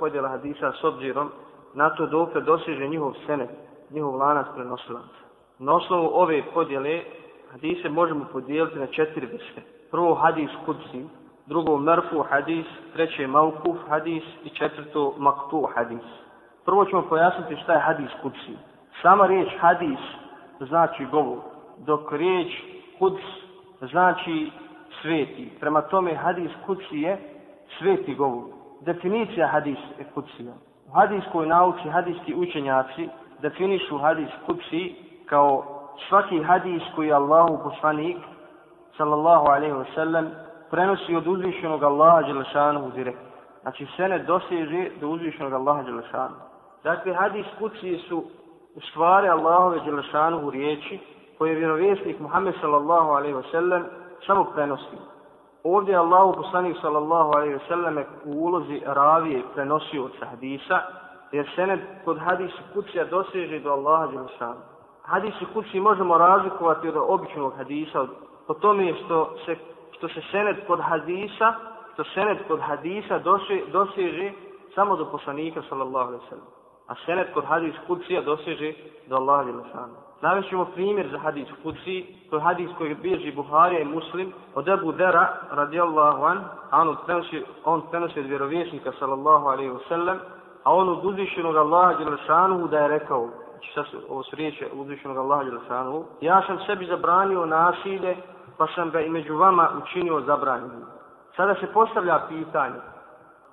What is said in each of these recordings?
podjela hadisa s obzirom na to dok dosiže njihov sene, njihov lanac prenosilaca. Na osnovu ove podjele hadise možemo podijeliti na četiri vrste. Prvo hadis kudsi, drugo merfu hadis, treće maukuf hadis i četvrto maktu hadis. Prvo ćemo pojasniti šta je hadis kudsi. Sama riječ hadis znači govor, dok riječ kuds znači sveti. Prema tome hadis kudsi je sveti govor. Definicija hadis je. U hadiskoj nauci hadiski učenjaci definišu hadis kudsi kao svaki hadis koji je Allahu poslanik sallallahu alaihi wa sallam prenosi od uzvišenog Allaha Đelešanu direktno. Znači sve ne doseže do uzvišenog Allaha Đelešanu. Dakle, hadis kucije su u stvari Allahove Đelešanu riječi koje je vjerovjesnik Muhammed sallallahu alaihi wa sallam samo prenosi. Ovdje je Allahu poslanik sallallahu alaihi ve selleme u ulozi ravije prenosio od hadisa, jer sened kod hadisa kucija doseže do Allaha Đelešanu. Hadisi kući možemo razlikovati od običnog hadisa, po tome što se što se senet kod hadisa, što senet kod hadisa dosi, doseže samo do poslanika sallallahu alejhi ve sellem. A senet kod hadis kucija doseže do Allaha dželle šanu. Navešćemo primjer za hadis kuci, to je hadis koji bježi Buharija i Muslim, od Abu Dera, radijallahu an, a on prenosi, on prenosi od vjerovjesnika, sallallahu alaihi wasallam, a on od uzvišenog Allaha Đelešanu da je rekao, znači sad ovo su riječi uzvišenog Allaha Đelešanu, ja sam sebi zabranio nasilje pa sam ga i među vama učinio zabranjenim. Sada se postavlja pitanje.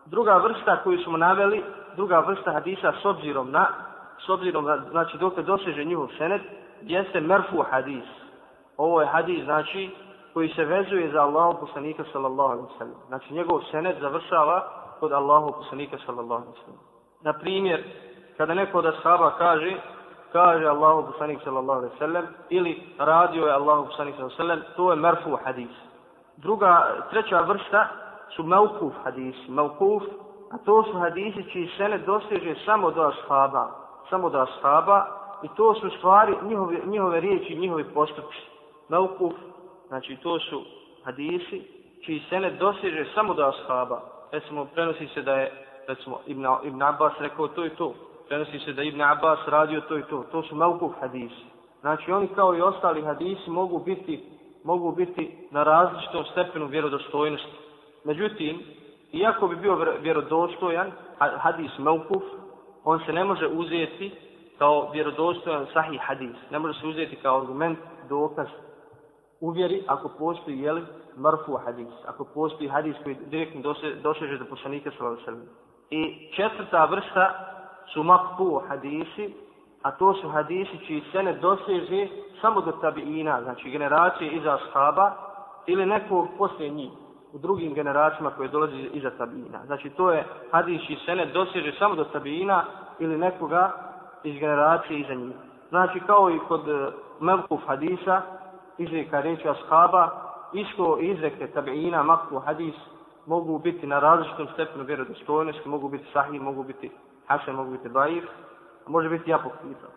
Druga vrsta koju smo naveli, druga vrsta hadisa s obzirom na, s obzirom na, znači dok doseže njihov senet, jeste merfu hadis. Ovo je hadis, znači, koji se vezuje za Allahu poslanika sallallahu alaihi sallam. Znači njegov senet završava kod Allahu poslanika sallallahu alaihi sallam. Na primjer, kada neko od ashaba kaže, kaže Allahu poslanik sallallahu alejhi ve sellem ili radio je Allahu poslanik sallallahu alejhi ve sellem to je marfu hadis druga treća vrsta su meukuf hadis Meukuf a to su hadisi čiji sene doseže samo do ashaba samo do ashaba i to su stvari njihove, njihove riječi njihovi postupci Naukuf, znači to su hadisi čiji sene doseže samo do ashaba recimo prenosi se da je recimo Ibn, Ibn Abbas rekao to i to prenosi se da Ibn Abbas radio to i to. To su naukuf hadisi. Znači oni kao i ostali hadisi mogu biti, mogu biti na različitom stepenu vjerodostojnosti. Međutim, iako bi bio vjerodostojan hadis meukuf, on se ne može uzeti kao vjerodostojan sahih hadis. Ne može se uzeti kao argument, dokaz, uvjeri ako postoji jeli, marfu hadis. Ako postoji hadis koji direktno doseže do poslanika sallallahu I četvrta vrsta su makpu hadisi, a to su hadisi čiji se ne doseže samo do tabiina, znači generacije iza ashaba, ili nekog poslije njih, u drugim generacijama koje dolazi iza tabiina. Znači to je hadis i se ne doseže samo do tabiina, ili nekoga iz generacije iza njih. Znači kao i kod uh, Melkuf hadisa, izreka reći ashaba, isko izreke tabiina, makku hadis, mogu biti na različitom stepenu vjerodostojnosti, mogu biti sahih, mogu biti Hasan mogu biti daif, može biti ja.